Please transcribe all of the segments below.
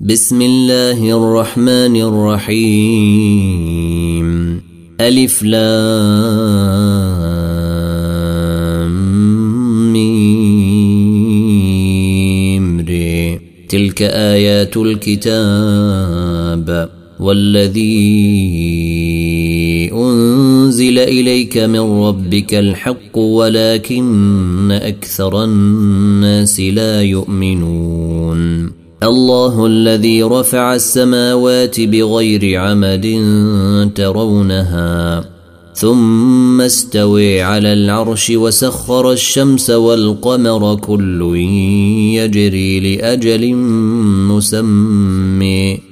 بسم الله الرحمن الرحيم. ألف لام تلك آيات الكتاب. والذي أنزل إليك من ربك الحق ولكن أكثر الناس لا يؤمنون. الله الذي رفع السماوات بغير عمد ترونها ثم استوي على العرش وسخر الشمس والقمر كل يجري لأجل مسمي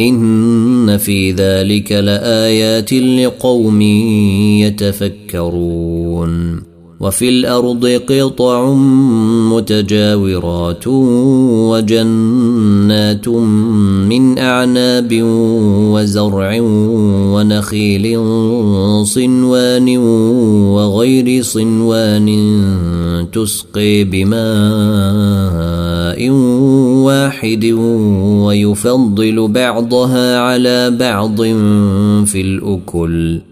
إن في ذلك لآيات لقوم يتفكرون. وفي الأرض قطع متجاورات وجنات من أعناب وزرع ونخيل صنوان وغير صنوان تسقي بماء واحد ويفضل بعضها على بعض في الأكل.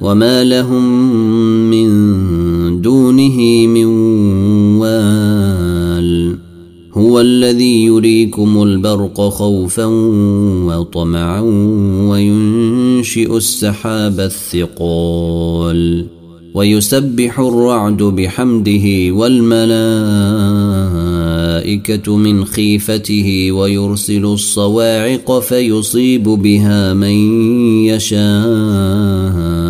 وما لهم من دونه من وال هو الذي يريكم البرق خوفا وطمعا وينشئ السحاب الثقال ويسبح الرعد بحمده والملائكه من خيفته ويرسل الصواعق فيصيب بها من يشاء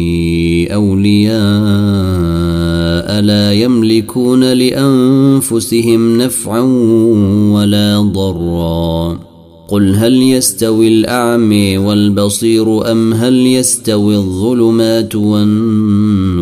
أولياء لا يملكون لأنفسهم نفعا ولا ضرا. قل هل يستوي الاعمي والبصير أم هل يستوي الظلمات والنور؟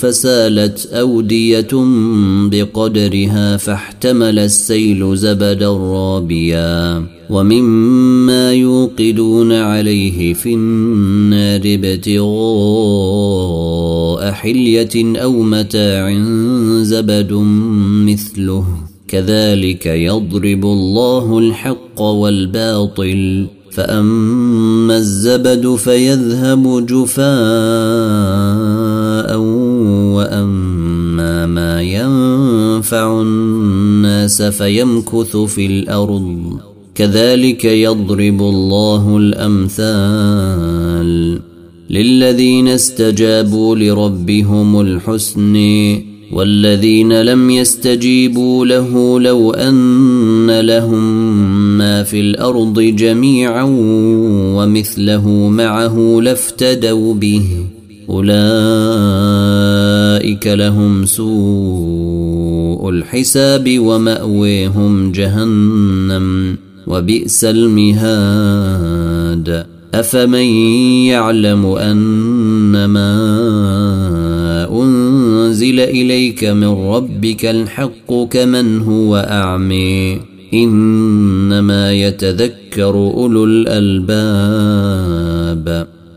فسالت أودية بقدرها فاحتمل السيل زبدا رابيا ومما يوقدون عليه في النار ابتغاء حلية أو متاع زبد مثله. كذلك يضرب الله الحق والباطل. فأما الزبد فيذهب جفاء وأما ما ينفع الناس فيمكث في الأرض. كذلك يضرب الله الأمثال للذين استجابوا لربهم الحسن والذين لم يستجيبوا له لو أن لهم ما في الأرض جميعا ومثله معه لافتدوا به. أولئك لهم سوء الحساب وماويهم جهنم وبئس المهاد. أفمن يعلم انما أنزل إليك من ربك الحق كمن هو اعمي إنما يتذكر أولو الألباب.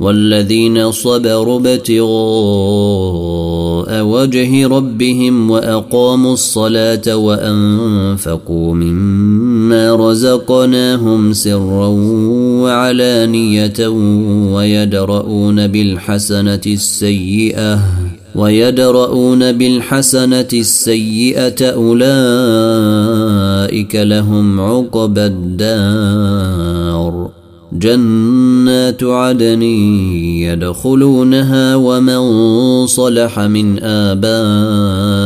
والذين صبروا ابتغاء وجه ربهم وأقاموا الصلاة وأنفقوا مما رزقناهم سرا وعلانية ويدرؤون بالحسنة السيئة ويدرؤون بالحسنة السيئة أولئك لهم عقبى الدار جنات عدن يدخلونها ومن صلح من آبائهم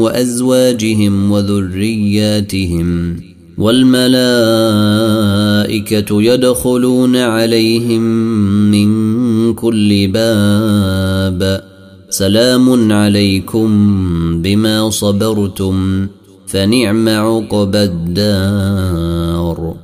وأزواجهم وذرياتهم والملائكة يدخلون عليهم من كل باب سلام عليكم بما صبرتم فنعم عقبى الدار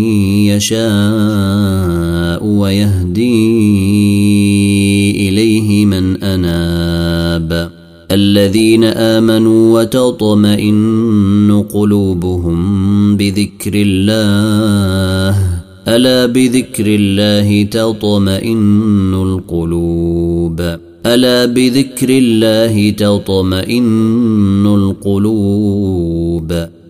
يشاء ويهدي إليه من أناب. الذين آمنوا وتطمئن قلوبهم بذكر الله. ألا بذكر الله تطمئن القلوب. ألا بذكر الله تطمئن القلوب.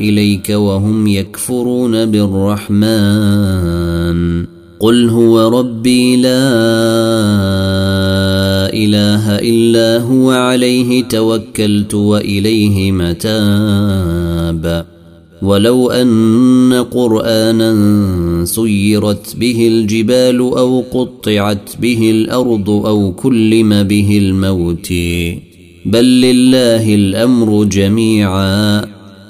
إليك وهم يكفرون بالرحمن. قل هو ربي لا إله إلا هو عليه توكلت وإليه متاب. ولو أن قرآنا سيرت به الجبال أو قطعت به الأرض أو كلم به الموت. بل لله الأمر جميعا.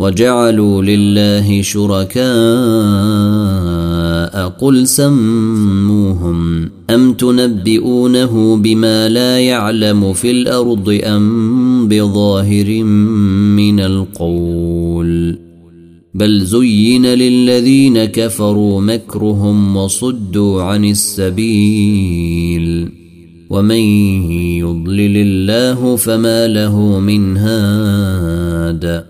وجعلوا لله شركاء قل سموهم أم تنبئونه بما لا يعلم في الأرض أم بظاهر من القول؟ بل زين للذين كفروا مكرهم وصدوا عن السبيل. ومن يضلل الله فما له من هاد.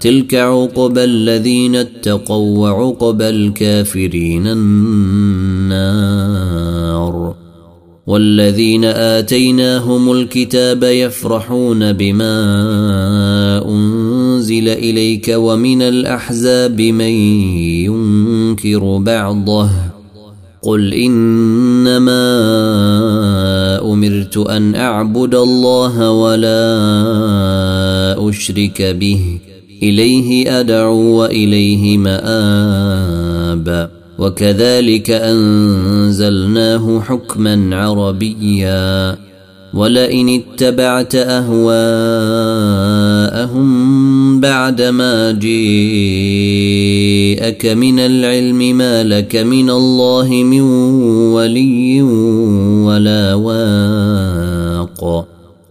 تلك عقبى الذين اتقوا وعقبى الكافرين النار والذين اتيناهم الكتاب يفرحون بما انزل اليك ومن الاحزاب من ينكر بعضه قل انما امرت ان اعبد الله ولا اشرك به إليه أدعو وإليه مآب. وكذلك أنزلناه حكما عربيا. ولئن اتبعت أهواءهم بعدما جيءك من العلم ما لك من الله من ولي ولا واق.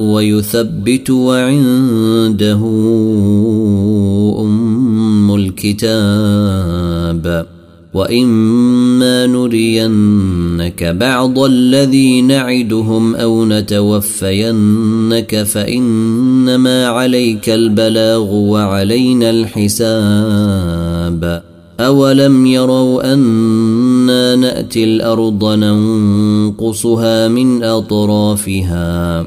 ويثبت وعنده أم الكتاب. وإما نرينك بعض الذي نعدهم أو نتوفينك فإنما عليك البلاغ وعلينا الحساب. أولم يروا أنا نأتي الأرض ننقصها من أطرافها؟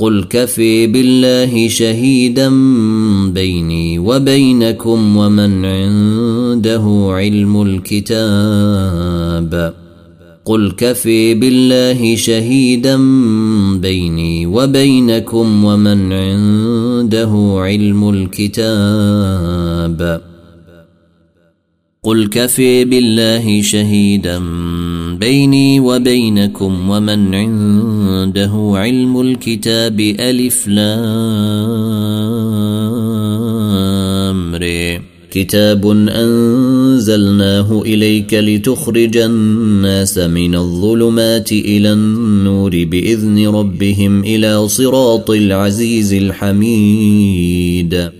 قل كفي بالله شهيدا بيني وبينكم ومن عنده علم الكتاب. قل كفي بالله شهيدا بيني وبينكم ومن عنده علم الكتاب. قل كفي بالله شهيدا بيني وبينكم ومن عنده علم الكتاب ألف لامر كتاب أنزلناه إليك لتخرج الناس من الظلمات إلى النور بإذن ربهم إلى صراط العزيز الحميد.